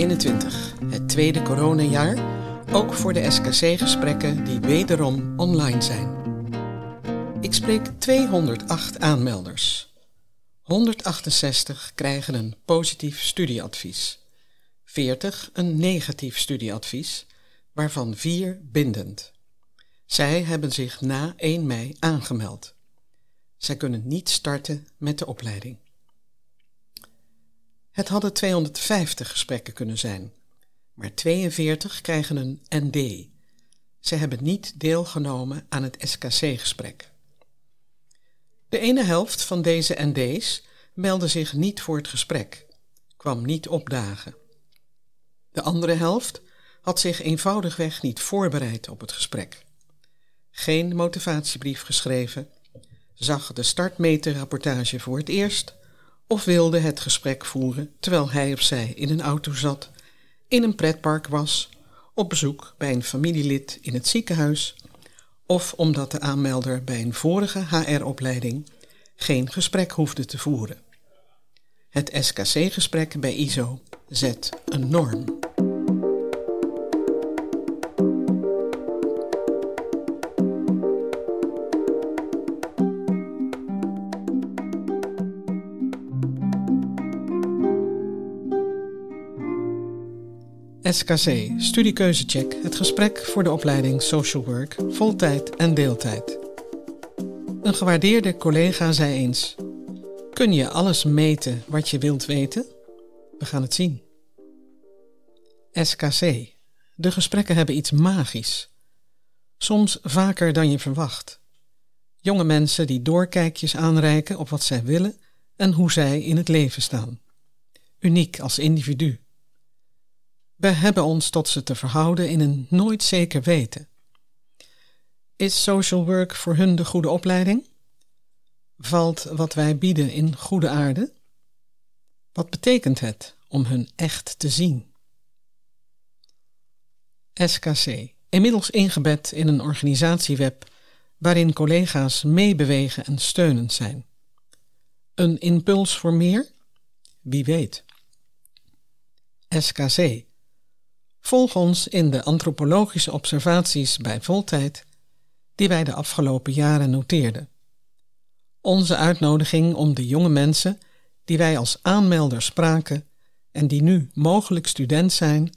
2021, het tweede coronajaar, ook voor de SKC-gesprekken die wederom online zijn. Ik spreek 208 aanmelders. 168 krijgen een positief studieadvies, 40 een negatief studieadvies, waarvan 4 bindend. Zij hebben zich na 1 mei aangemeld. Zij kunnen niet starten met de opleiding. Het hadden 250 gesprekken kunnen zijn, maar 42 krijgen een ND. Ze hebben niet deelgenomen aan het SKC-gesprek. De ene helft van deze ND's meldde zich niet voor het gesprek, kwam niet opdagen. De andere helft had zich eenvoudigweg niet voorbereid op het gesprek. Geen motivatiebrief geschreven, zag de startmeterrapportage voor het eerst of wilde het gesprek voeren terwijl hij of zij in een auto zat, in een pretpark was, op bezoek bij een familielid in het ziekenhuis of omdat de aanmelder bij een vorige HR-opleiding geen gesprek hoefde te voeren. Het SKC-gesprek bij ISO zet een norm. SKC, Studiekeuzecheck, het gesprek voor de opleiding Social Work, voltijd en deeltijd. Een gewaardeerde collega zei eens: Kun je alles meten wat je wilt weten? We gaan het zien. SKC, de gesprekken hebben iets magisch. Soms vaker dan je verwacht. Jonge mensen die doorkijkjes aanreiken op wat zij willen en hoe zij in het leven staan. Uniek als individu we hebben ons tot ze te verhouden in een nooit zeker weten. Is social work voor hun de goede opleiding? Valt wat wij bieden in goede aarde? Wat betekent het om hun echt te zien? SKC, inmiddels ingebed in een organisatieweb waarin collega's meebewegen en steunend zijn. Een impuls voor meer? Wie weet. SKC, Volg ons in de antropologische observaties bij voltijd die wij de afgelopen jaren noteerden. Onze uitnodiging om de jonge mensen die wij als aanmelder spraken en die nu mogelijk student zijn,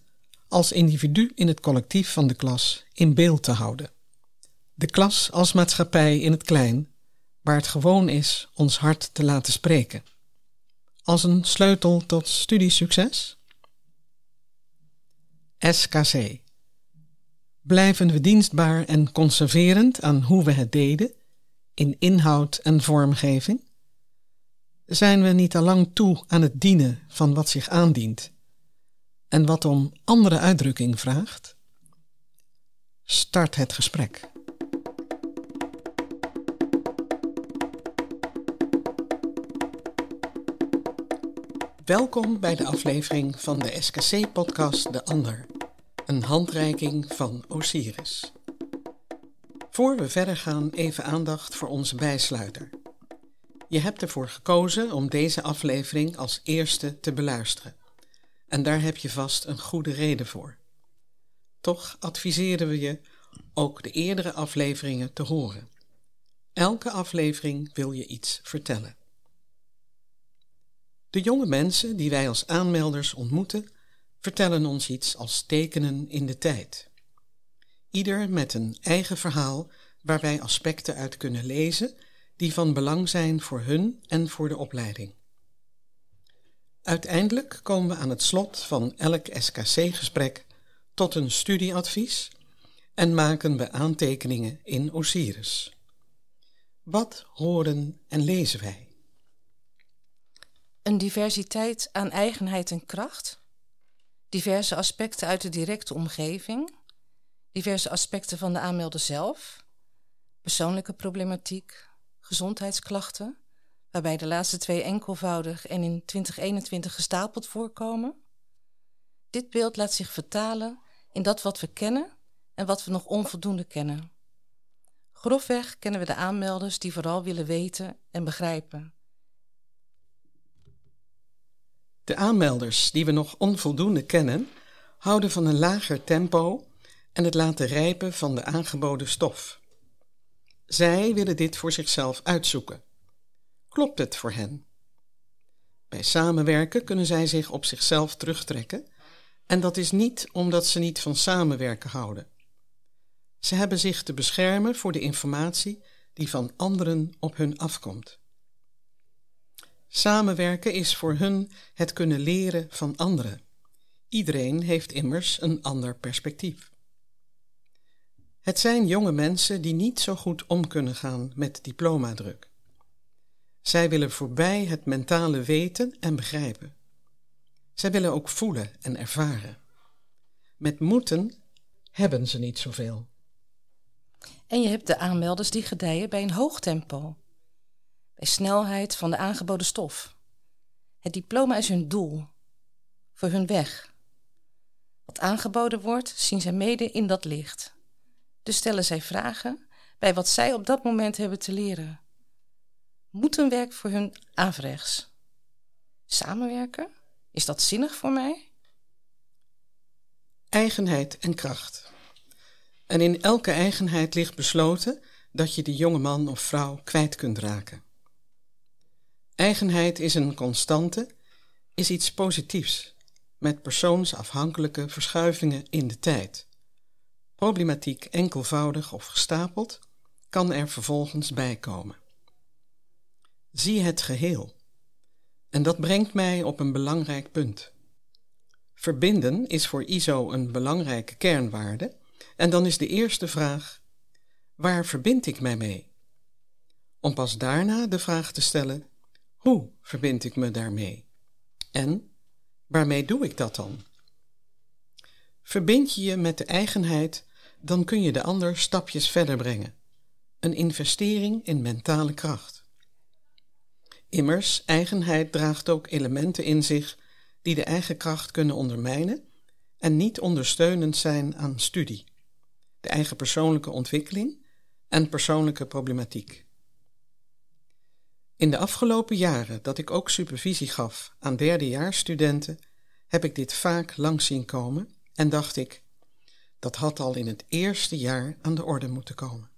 als individu in het collectief van de klas in beeld te houden. De klas als maatschappij in het klein, waar het gewoon is ons hart te laten spreken. Als een sleutel tot studiesucces? SKC. Blijven we dienstbaar en conserverend aan hoe we het deden, in inhoud en vormgeving? Zijn we niet al lang toe aan het dienen van wat zich aandient en wat om andere uitdrukking vraagt? Start het gesprek. Welkom bij de aflevering van de SKC-podcast De Ander, een handreiking van Osiris. Voor we verder gaan, even aandacht voor onze bijsluiter. Je hebt ervoor gekozen om deze aflevering als eerste te beluisteren. En daar heb je vast een goede reden voor. Toch adviseren we je ook de eerdere afleveringen te horen. Elke aflevering wil je iets vertellen. De jonge mensen die wij als aanmelders ontmoeten, vertellen ons iets als tekenen in de tijd. Ieder met een eigen verhaal waar wij aspecten uit kunnen lezen die van belang zijn voor hun en voor de opleiding. Uiteindelijk komen we aan het slot van elk SKC-gesprek tot een studieadvies en maken we aantekeningen in Osiris. Wat horen en lezen wij? Een diversiteit aan eigenheid en kracht. Diverse aspecten uit de directe omgeving. Diverse aspecten van de aanmelder zelf. Persoonlijke problematiek. Gezondheidsklachten. Waarbij de laatste twee enkelvoudig en in 2021 gestapeld voorkomen. Dit beeld laat zich vertalen in dat wat we kennen en wat we nog onvoldoende kennen. Grofweg kennen we de aanmelders die vooral willen weten en begrijpen De aanmelders die we nog onvoldoende kennen, houden van een lager tempo en het laten rijpen van de aangeboden stof. Zij willen dit voor zichzelf uitzoeken. Klopt het voor hen? Bij samenwerken kunnen zij zich op zichzelf terugtrekken en dat is niet omdat ze niet van samenwerken houden. Ze hebben zich te beschermen voor de informatie die van anderen op hun afkomt. Samenwerken is voor hun het kunnen leren van anderen. Iedereen heeft immers een ander perspectief. Het zijn jonge mensen die niet zo goed om kunnen gaan met diplomadruk. Zij willen voorbij het mentale weten en begrijpen. Zij willen ook voelen en ervaren. Met moeten hebben ze niet zoveel. En je hebt de aanmelders die gedijen bij een hoog tempo, snelheid van de aangeboden stof. Het diploma is hun doel, voor hun weg. Wat aangeboden wordt, zien zij mede in dat licht. Dus stellen zij vragen bij wat zij op dat moment hebben te leren. Moeten werk voor hun averechts. Samenwerken? Is dat zinnig voor mij? Eigenheid en kracht. En in elke eigenheid ligt besloten dat je die jonge man of vrouw kwijt kunt raken. Eigenheid is een constante, is iets positiefs, met persoonsafhankelijke verschuivingen in de tijd. Problematiek enkelvoudig of gestapeld kan er vervolgens bijkomen. Zie het geheel. En dat brengt mij op een belangrijk punt. Verbinden is voor ISO een belangrijke kernwaarde en dan is de eerste vraag: waar verbind ik mij mee? Om pas daarna de vraag te stellen: hoe verbind ik me daarmee? En waarmee doe ik dat dan? Verbind je je met de eigenheid, dan kun je de ander stapjes verder brengen. Een investering in mentale kracht. Immers, eigenheid draagt ook elementen in zich die de eigen kracht kunnen ondermijnen en niet ondersteunend zijn aan studie de eigen persoonlijke ontwikkeling en persoonlijke problematiek. In de afgelopen jaren dat ik ook supervisie gaf aan derdejaarsstudenten, heb ik dit vaak langs zien komen en dacht ik, dat had al in het eerste jaar aan de orde moeten komen.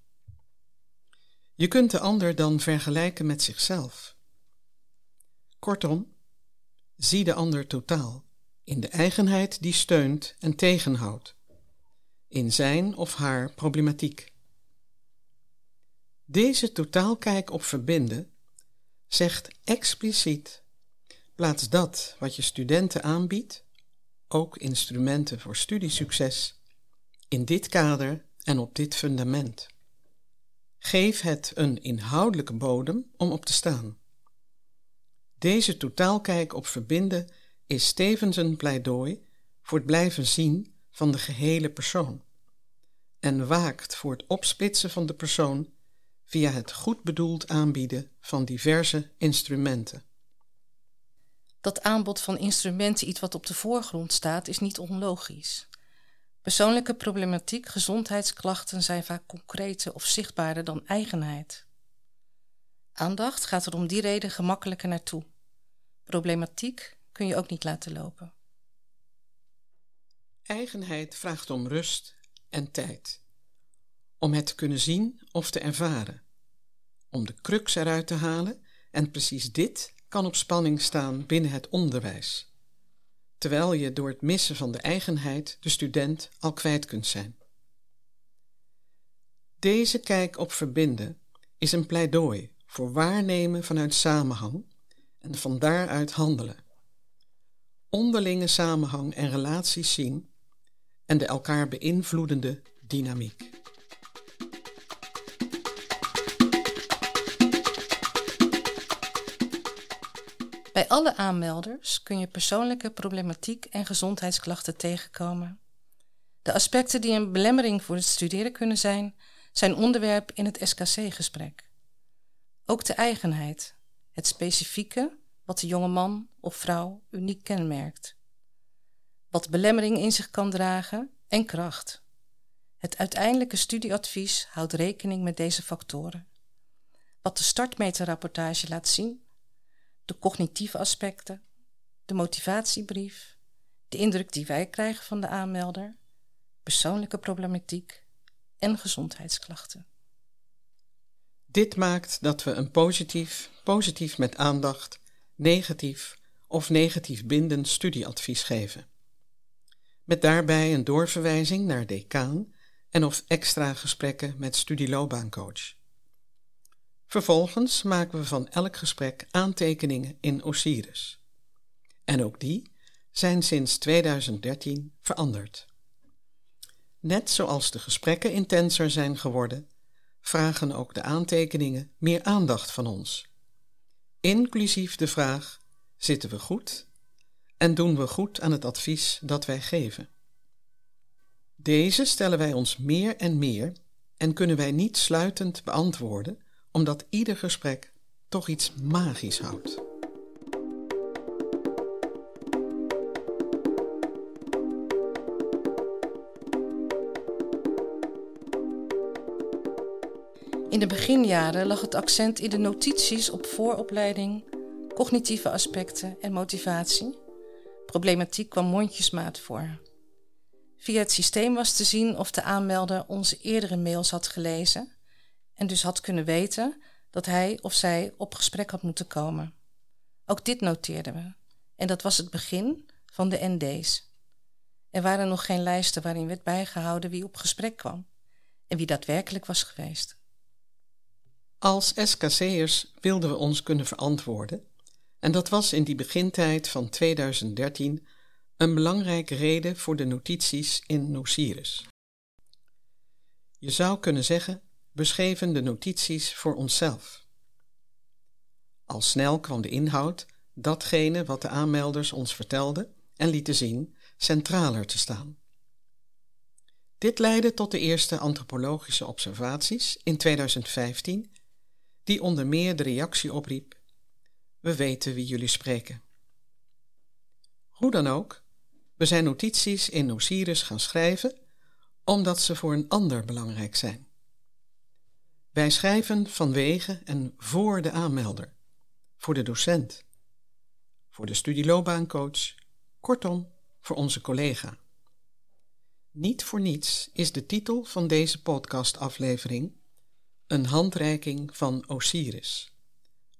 Je kunt de ander dan vergelijken met zichzelf. Kortom, zie de ander totaal, in de eigenheid die steunt en tegenhoudt, in zijn of haar problematiek. Deze totaalkijk op verbinden zegt expliciet: plaats dat wat je studenten aanbiedt, ook instrumenten voor studiesucces, in dit kader en op dit fundament. Geef het een inhoudelijke bodem om op te staan. Deze totaalkijk op verbinden is tevens een pleidooi voor het blijven zien van de gehele persoon en waakt voor het opsplitsen van de persoon via het goed bedoeld aanbieden van diverse instrumenten. Dat aanbod van instrumenten iets wat op de voorgrond staat, is niet onlogisch. Persoonlijke problematiek, gezondheidsklachten zijn vaak concreter of zichtbaarder dan eigenheid. Aandacht gaat er om die reden gemakkelijker naartoe. Problematiek kun je ook niet laten lopen. Eigenheid vraagt om rust en tijd. Om het te kunnen zien of te ervaren. Om de crux eruit te halen en precies dit kan op spanning staan binnen het onderwijs. Terwijl je door het missen van de eigenheid de student al kwijt kunt zijn. Deze kijk op verbinden is een pleidooi voor waarnemen vanuit samenhang en van daaruit handelen. Onderlinge samenhang en relaties zien en de elkaar beïnvloedende dynamiek. Bij alle aanmelders kun je persoonlijke problematiek en gezondheidsklachten tegenkomen. De aspecten die een belemmering voor het studeren kunnen zijn, zijn onderwerp in het SKC-gesprek. Ook de eigenheid, het specifieke wat de jonge man of vrouw uniek kenmerkt wat belemmering in zich kan dragen en kracht. Het uiteindelijke studieadvies houdt rekening met deze factoren. Wat de startmeterrapportage laat zien, de cognitieve aspecten, de motivatiebrief, de indruk die wij krijgen van de aanmelder, persoonlijke problematiek en gezondheidsklachten. Dit maakt dat we een positief, positief met aandacht, negatief of negatief bindend studieadvies geven. Met daarbij een doorverwijzing naar decaan en of extra gesprekken met studieloopbaancoach. Vervolgens maken we van elk gesprek aantekeningen in Osiris. En ook die zijn sinds 2013 veranderd. Net zoals de gesprekken intenser zijn geworden, vragen ook de aantekeningen meer aandacht van ons. Inclusief de vraag: zitten we goed en doen we goed aan het advies dat wij geven? Deze stellen wij ons meer en meer en kunnen wij niet sluitend beantwoorden, omdat ieder gesprek toch iets magisch houdt. In de beginjaren lag het accent in de notities op vooropleiding, cognitieve aspecten en motivatie. Problematiek kwam mondjesmaat voor. Via het systeem was te zien of de aanmelder onze eerdere mails had gelezen en dus had kunnen weten dat hij of zij op gesprek had moeten komen. Ook dit noteerden we en dat was het begin van de ND's. Er waren nog geen lijsten waarin werd bijgehouden wie op gesprek kwam en wie daadwerkelijk was geweest. Als SKC'ers wilden we ons kunnen verantwoorden en dat was in die begintijd van 2013 een belangrijke reden voor de notities in Nociris. Je zou kunnen zeggen, we schreven de notities voor onszelf. Al snel kwam de inhoud, datgene wat de aanmelders ons vertelden en lieten zien, centraler te staan. Dit leidde tot de eerste antropologische observaties in 2015, die onder meer de reactie opriep: We weten wie jullie spreken. Hoe dan ook, we zijn notities in Osiris gaan schrijven omdat ze voor een ander belangrijk zijn. Wij schrijven vanwege en voor de aanmelder, voor de docent, voor de studieloopbaancoach, kortom voor onze collega. Niet voor niets is de titel van deze podcastaflevering een handreiking van Osiris.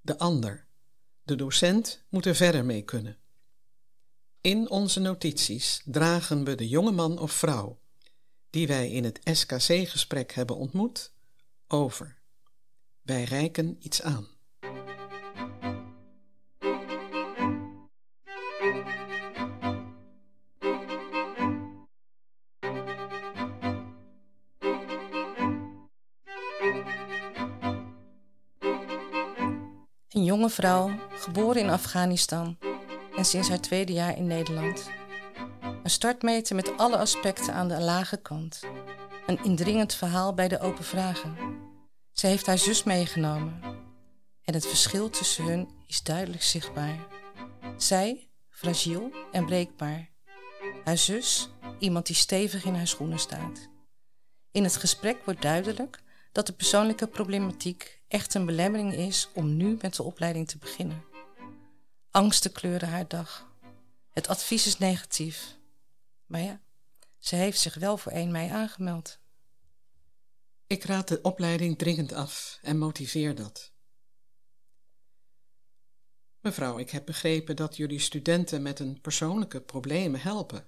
De ander, de docent, moet er verder mee kunnen. In onze notities dragen we de jonge man of vrouw die wij in het SKC-gesprek hebben ontmoet over. Wij reiken iets aan. Een jonge vrouw, geboren in Afghanistan en sinds haar tweede jaar in Nederland. Een startmeter met alle aspecten aan de lage kant. Een indringend verhaal bij de open vragen. Ze heeft haar zus meegenomen. En het verschil tussen hun is duidelijk zichtbaar. Zij, fragiel en breekbaar. Haar zus, iemand die stevig in haar schoenen staat. In het gesprek wordt duidelijk dat de persoonlijke problematiek echt een belemmering is om nu met de opleiding te beginnen. Angsten kleuren haar dag. Het advies is negatief. Maar ja, ze heeft zich wel voor 1 mei aangemeld. Ik raad de opleiding dringend af en motiveer dat. Mevrouw, ik heb begrepen dat jullie studenten met een persoonlijke problemen helpen.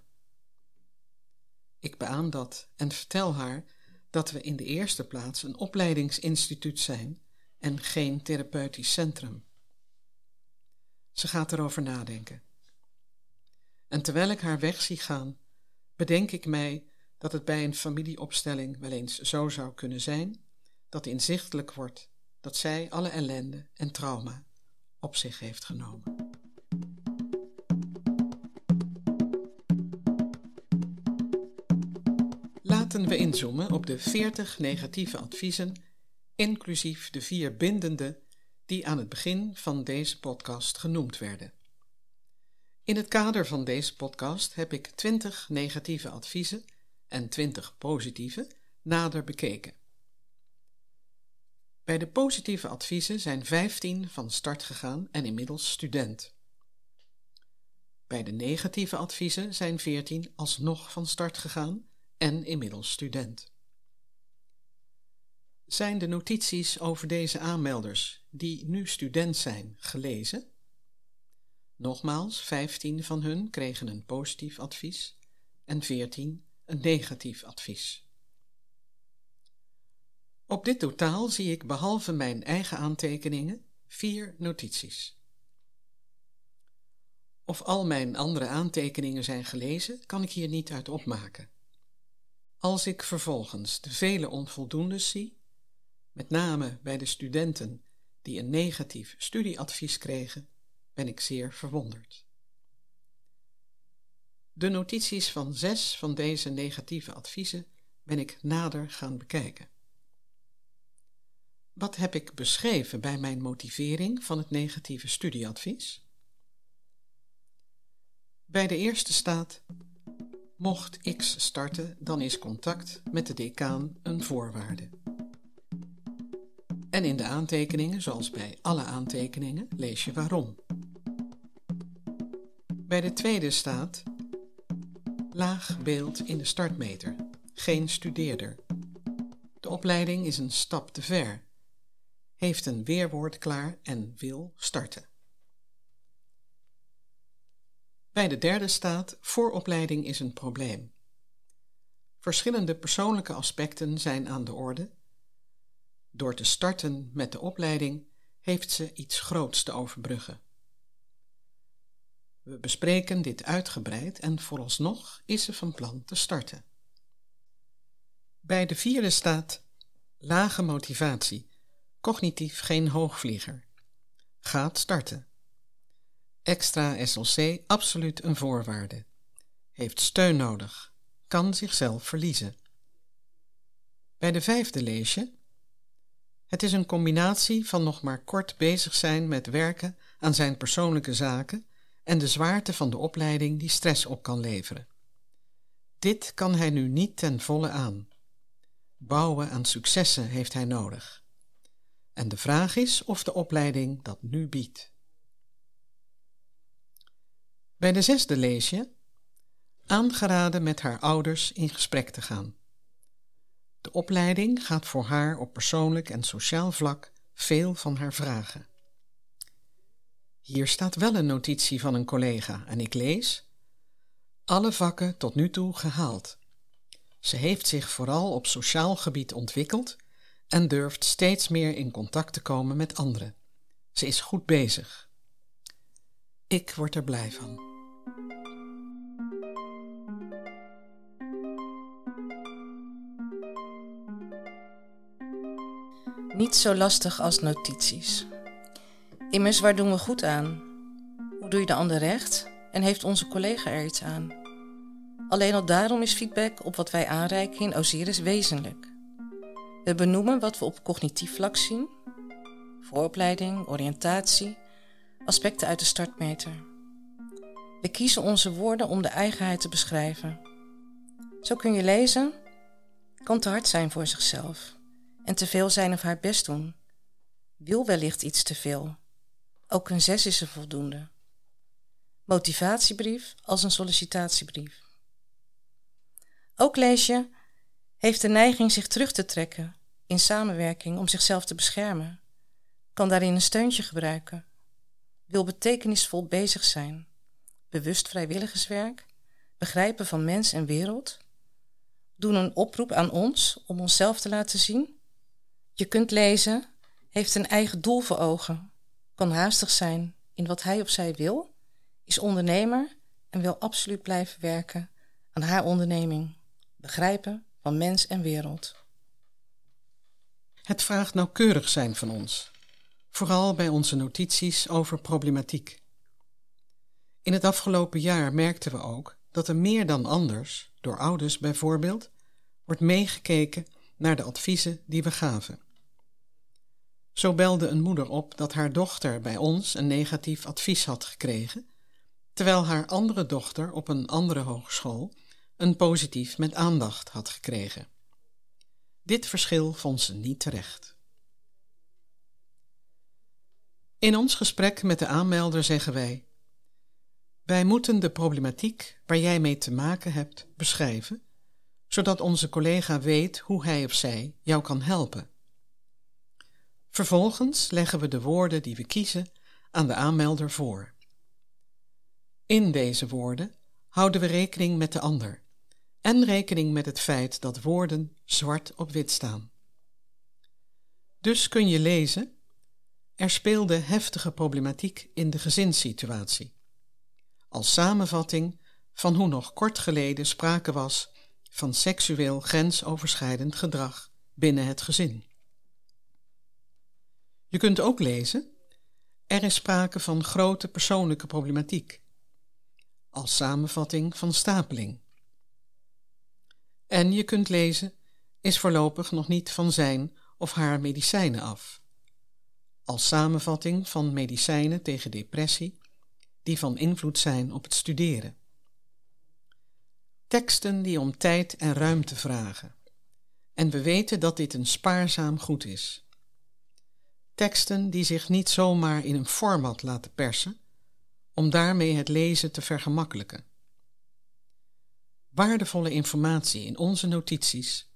Ik beaam dat en vertel haar dat we in de eerste plaats een opleidingsinstituut zijn en geen therapeutisch centrum. Ze gaat erover nadenken. En terwijl ik haar weg zie gaan, bedenk ik mij dat het bij een familieopstelling wel eens zo zou kunnen zijn dat inzichtelijk wordt dat zij alle ellende en trauma op zich heeft genomen. Laten we inzoomen op de 40 negatieve adviezen, inclusief de vier bindende die aan het begin van deze podcast genoemd werden. In het kader van deze podcast heb ik 20 negatieve adviezen en 20 positieve nader bekeken. Bij de positieve adviezen zijn 15 van start gegaan en inmiddels student. Bij de negatieve adviezen zijn 14 alsnog van start gegaan en inmiddels student. Zijn de notities over deze aanmelders, die nu student zijn, gelezen? Nogmaals, 15 van hun kregen een positief advies en 14 een negatief advies. Op dit totaal zie ik behalve mijn eigen aantekeningen vier notities. Of al mijn andere aantekeningen zijn gelezen, kan ik hier niet uit opmaken. Als ik vervolgens de vele onvoldoendes zie, met name bij de studenten die een negatief studieadvies kregen, ben ik zeer verwonderd. De notities van zes van deze negatieve adviezen ben ik nader gaan bekijken. Wat heb ik beschreven bij mijn motivering van het negatieve studieadvies? Bij de eerste staat: Mocht X starten, dan is contact met de decaan een voorwaarde. En in de aantekeningen, zoals bij alle aantekeningen, lees je waarom. Bij de tweede staat: Laag beeld in de startmeter, geen studeerder. De opleiding is een stap te ver heeft een weerwoord klaar en wil starten. Bij de derde staat: vooropleiding is een probleem. Verschillende persoonlijke aspecten zijn aan de orde. Door te starten met de opleiding heeft ze iets groots te overbruggen. We bespreken dit uitgebreid en vooralsnog is ze van plan te starten. Bij de vierde staat lage motivatie Cognitief geen hoogvlieger. Gaat starten. Extra SLC absoluut een voorwaarde. Heeft steun nodig. Kan zichzelf verliezen. Bij de vijfde lees je. Het is een combinatie van nog maar kort bezig zijn met werken aan zijn persoonlijke zaken en de zwaarte van de opleiding die stress op kan leveren. Dit kan hij nu niet ten volle aan. Bouwen aan successen heeft hij nodig. En de vraag is of de opleiding dat nu biedt. Bij de zesde lees je aangeraden met haar ouders in gesprek te gaan. De opleiding gaat voor haar op persoonlijk en sociaal vlak veel van haar vragen. Hier staat wel een notitie van een collega en ik lees: Alle vakken tot nu toe gehaald. Ze heeft zich vooral op sociaal gebied ontwikkeld en durft steeds meer in contact te komen met anderen. Ze is goed bezig. Ik word er blij van. Niet zo lastig als notities. Immers, waar doen we goed aan? Hoe doe je de ander recht? En heeft onze collega er iets aan? Alleen al daarom is feedback op wat wij aanreiken in Osiris wezenlijk. We benoemen wat we op cognitief vlak zien: vooropleiding, oriëntatie, aspecten uit de startmeter. We kiezen onze woorden om de eigenheid te beschrijven. Zo kun je lezen: kan te hard zijn voor zichzelf en te veel zijn of haar best doen. Wil wellicht iets te veel. Ook een zes is er voldoende. Motivatiebrief als een sollicitatiebrief. Ook lees je heeft de neiging zich terug te trekken in samenwerking om zichzelf te beschermen, kan daarin een steuntje gebruiken, wil betekenisvol bezig zijn, bewust vrijwilligerswerk, begrijpen van mens en wereld, doen een oproep aan ons om onszelf te laten zien. Je kunt lezen, heeft een eigen doel voor ogen, kan haastig zijn in wat hij of zij wil, is ondernemer en wil absoluut blijven werken aan haar onderneming, begrijpen van mens en wereld. Het vraagt nauwkeurig zijn van ons, vooral bij onze notities over problematiek. In het afgelopen jaar merkten we ook dat er meer dan anders, door ouders bijvoorbeeld, wordt meegekeken naar de adviezen die we gaven. Zo belde een moeder op dat haar dochter bij ons een negatief advies had gekregen, terwijl haar andere dochter op een andere hogeschool een positief met aandacht had gekregen. Dit verschil vond ze niet terecht. In ons gesprek met de aanmelder zeggen wij: Wij moeten de problematiek waar jij mee te maken hebt beschrijven, zodat onze collega weet hoe hij of zij jou kan helpen. Vervolgens leggen we de woorden die we kiezen aan de aanmelder voor. In deze woorden houden we rekening met de ander en rekening met het feit dat woorden zwart op wit staan. Dus kun je lezen: er speelde heftige problematiek in de gezinssituatie. Als samenvatting van hoe nog kort geleden sprake was van seksueel grensoverschrijdend gedrag binnen het gezin. Je kunt ook lezen: er is sprake van grote persoonlijke problematiek, als samenvatting van stapeling. En je kunt lezen: is voorlopig nog niet van zijn of haar medicijnen af, als samenvatting van medicijnen tegen depressie die van invloed zijn op het studeren. Teksten die om tijd en ruimte vragen. En we weten dat dit een spaarzaam goed is. Teksten die zich niet zomaar in een format laten persen, om daarmee het lezen te vergemakkelijken. Waardevolle informatie in onze notities,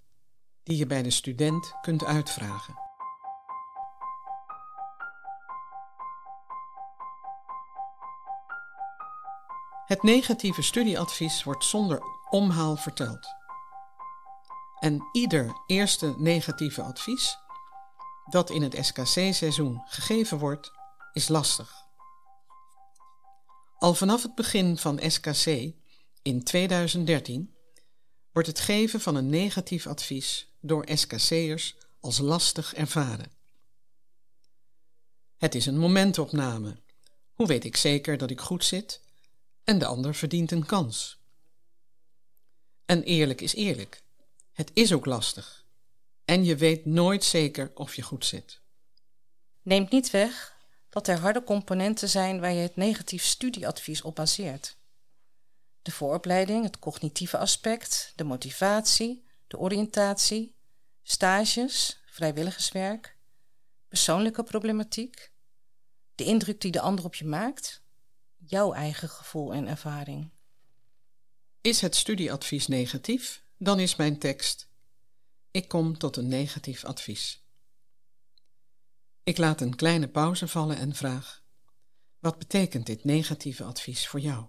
die je bij de student kunt uitvragen. Het negatieve studieadvies wordt zonder omhaal verteld. En ieder eerste negatieve advies dat in het SKC-seizoen gegeven wordt, is lastig. Al vanaf het begin van SKC in 2013 wordt het geven van een negatief advies door SKC'ers als lastig ervaren. Het is een momentopname. Hoe weet ik zeker dat ik goed zit en de ander verdient een kans? En eerlijk is eerlijk. Het is ook lastig. En je weet nooit zeker of je goed zit. Neemt niet weg dat er harde componenten zijn waar je het negatief studieadvies op baseert. De vooropleiding, het cognitieve aspect, de motivatie, de oriëntatie, stages, vrijwilligerswerk, persoonlijke problematiek, de indruk die de ander op je maakt, jouw eigen gevoel en ervaring. Is het studieadvies negatief, dan is mijn tekst: Ik kom tot een negatief advies. Ik laat een kleine pauze vallen en vraag: Wat betekent dit negatieve advies voor jou?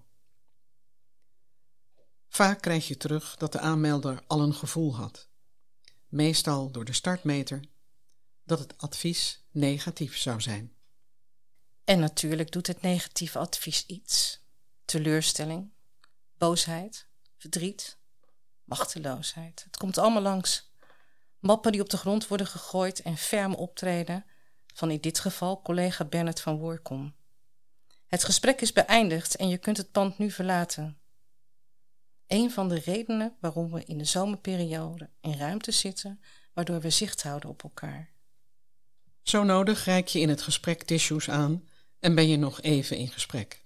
Vaak krijg je terug dat de aanmelder al een gevoel had, meestal door de startmeter, dat het advies negatief zou zijn. En natuurlijk doet het negatieve advies iets: teleurstelling, boosheid, verdriet, machteloosheid. Het komt allemaal langs. Mappen die op de grond worden gegooid en ferm optreden van in dit geval collega Bernard van Woerkom. Het gesprek is beëindigd en je kunt het pand nu verlaten. Een van de redenen waarom we in de zomerperiode in ruimte zitten, waardoor we zicht houden op elkaar. Zo nodig reik je in het gesprek tissues aan en ben je nog even in gesprek.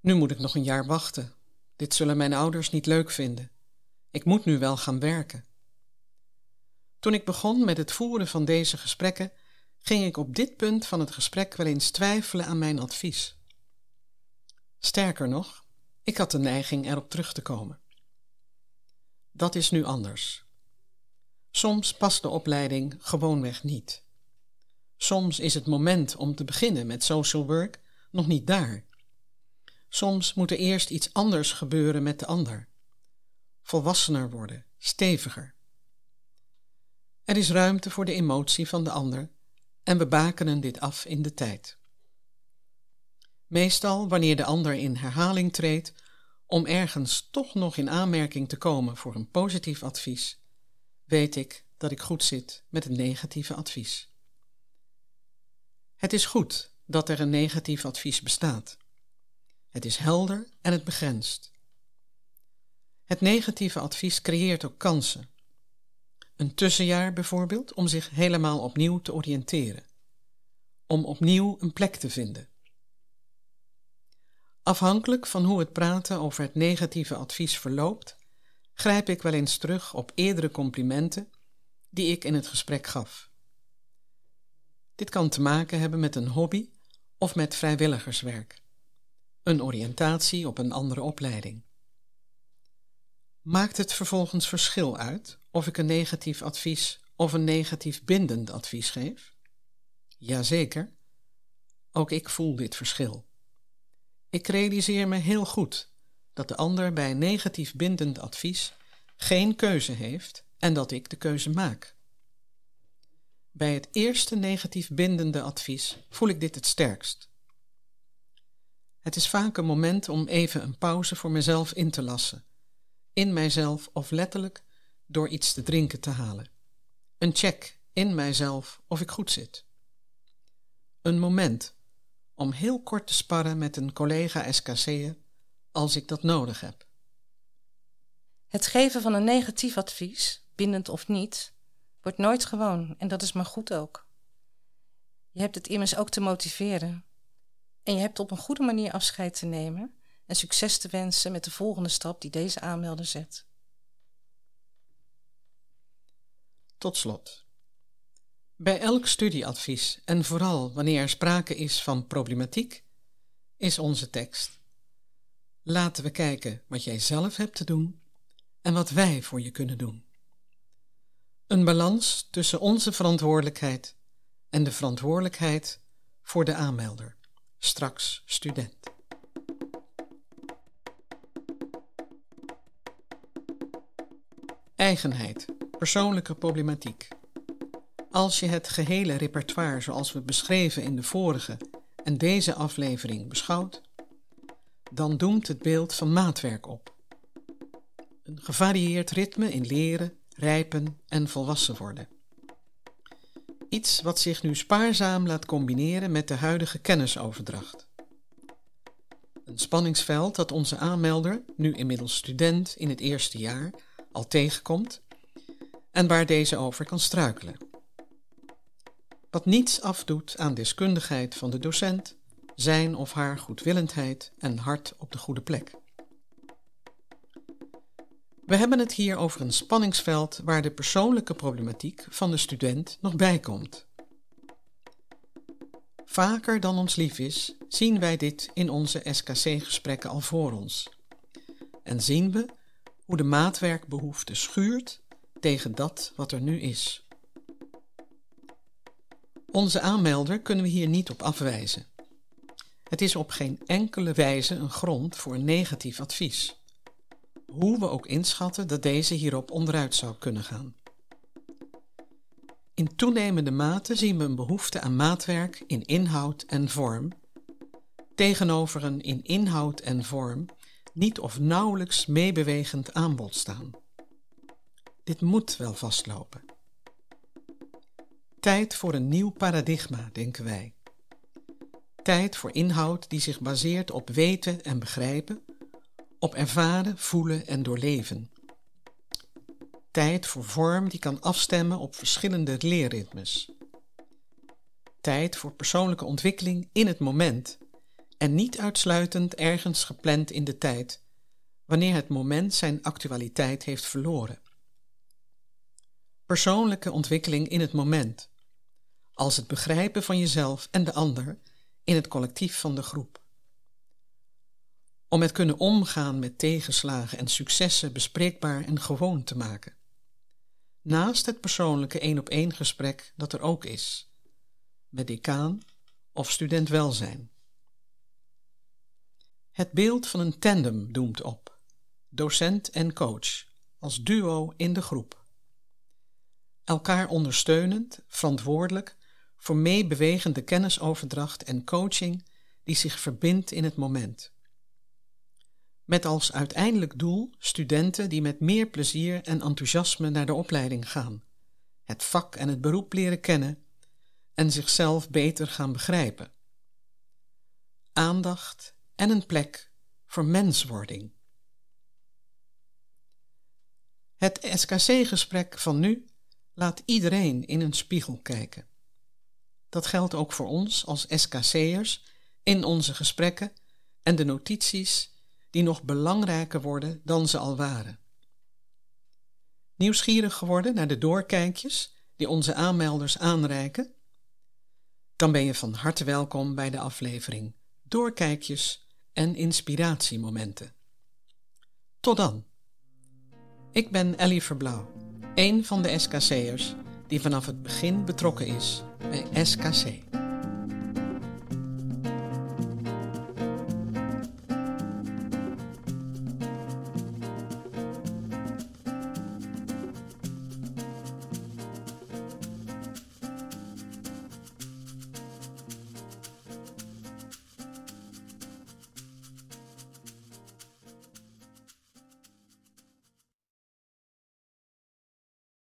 Nu moet ik nog een jaar wachten. Dit zullen mijn ouders niet leuk vinden. Ik moet nu wel gaan werken. Toen ik begon met het voeren van deze gesprekken, ging ik op dit punt van het gesprek wel eens twijfelen aan mijn advies. Sterker nog, ik had de neiging erop terug te komen. Dat is nu anders. Soms past de opleiding gewoonweg niet. Soms is het moment om te beginnen met social work nog niet daar. Soms moet er eerst iets anders gebeuren met de ander. Volwassener worden, steviger. Er is ruimte voor de emotie van de ander en we bakenen dit af in de tijd. Meestal wanneer de ander in herhaling treedt om ergens toch nog in aanmerking te komen voor een positief advies, weet ik dat ik goed zit met een negatieve advies. Het is goed dat er een negatief advies bestaat. Het is helder en het begrenst. Het negatieve advies creëert ook kansen. Een tussenjaar bijvoorbeeld om zich helemaal opnieuw te oriënteren. Om opnieuw een plek te vinden. Afhankelijk van hoe het praten over het negatieve advies verloopt, grijp ik wel eens terug op eerdere complimenten die ik in het gesprek gaf. Dit kan te maken hebben met een hobby of met vrijwilligerswerk een oriëntatie op een andere opleiding. Maakt het vervolgens verschil uit of ik een negatief advies of een negatief bindend advies geef? Jazeker. Ook ik voel dit verschil. Ik realiseer me heel goed dat de ander bij een negatief bindend advies geen keuze heeft en dat ik de keuze maak. Bij het eerste negatief bindende advies voel ik dit het sterkst. Het is vaak een moment om even een pauze voor mezelf in te lassen, in mijzelf of letterlijk door iets te drinken te halen. Een check in mijzelf of ik goed zit. Een moment om heel kort te sparren met een collega SKC'er als ik dat nodig heb. Het geven van een negatief advies, bindend of niet, wordt nooit gewoon en dat is maar goed ook. Je hebt het immers ook te motiveren. En je hebt op een goede manier afscheid te nemen en succes te wensen met de volgende stap die deze aanmelder zet. Tot slot. Bij elk studieadvies en vooral wanneer er sprake is van problematiek, is onze tekst. Laten we kijken wat jij zelf hebt te doen en wat wij voor je kunnen doen. Een balans tussen onze verantwoordelijkheid en de verantwoordelijkheid voor de aanmelder, straks student. Eigenheid, persoonlijke problematiek. Als je het gehele repertoire zoals we beschreven in de vorige en deze aflevering beschouwt, dan doemt het beeld van maatwerk op. Een gevarieerd ritme in leren, rijpen en volwassen worden. Iets wat zich nu spaarzaam laat combineren met de huidige kennisoverdracht. Een spanningsveld dat onze aanmelder, nu inmiddels student in het eerste jaar, al tegenkomt en waar deze over kan struikelen. Wat niets afdoet aan deskundigheid van de docent, zijn of haar goedwillendheid en hart op de goede plek. We hebben het hier over een spanningsveld waar de persoonlijke problematiek van de student nog bij komt. Vaker dan ons lief is, zien wij dit in onze SKC-gesprekken al voor ons. En zien we hoe de maatwerkbehoefte schuurt tegen dat wat er nu is. Onze aanmelder kunnen we hier niet op afwijzen. Het is op geen enkele wijze een grond voor een negatief advies hoe we ook inschatten dat deze hierop onderuit zou kunnen gaan. In toenemende mate zien we een behoefte aan maatwerk in inhoud en vorm, tegenover een in inhoud en vorm niet of nauwelijks meebewegend aanbod staan. Dit moet wel vastlopen. Tijd voor een nieuw paradigma, denken wij. Tijd voor inhoud die zich baseert op weten en begrijpen op ervaren, voelen en doorleven. Tijd voor vorm die kan afstemmen op verschillende leerritmes. Tijd voor persoonlijke ontwikkeling in het moment en niet uitsluitend ergens gepland in de tijd, wanneer het moment zijn actualiteit heeft verloren. Persoonlijke ontwikkeling in het moment, als het begrijpen van jezelf en de ander in het collectief van de groep om het kunnen omgaan met tegenslagen en successen bespreekbaar en gewoon te maken. Naast het persoonlijke één op één gesprek dat er ook is, met decaan of student welzijn. Het beeld van een tandem doemt op, docent en coach, als duo in de groep. Elkaar ondersteunend, verantwoordelijk voor meebewegende kennisoverdracht en coaching die zich verbindt in het moment met als uiteindelijk doel studenten die met meer plezier en enthousiasme naar de opleiding gaan, het vak en het beroep leren kennen en zichzelf beter gaan begrijpen. Aandacht en een plek voor menswording. Het SKC-gesprek van nu laat iedereen in een spiegel kijken. Dat geldt ook voor ons als SKC'ers in onze gesprekken en de notities die nog belangrijker worden dan ze al waren. Nieuwsgierig geworden naar de doorkijkjes die onze aanmelders aanreiken? Dan ben je van harte welkom bij de aflevering Doorkijkjes en inspiratiemomenten. Tot dan. Ik ben Ellie Verblauw, een van de SKC'ers die vanaf het begin betrokken is bij SKC.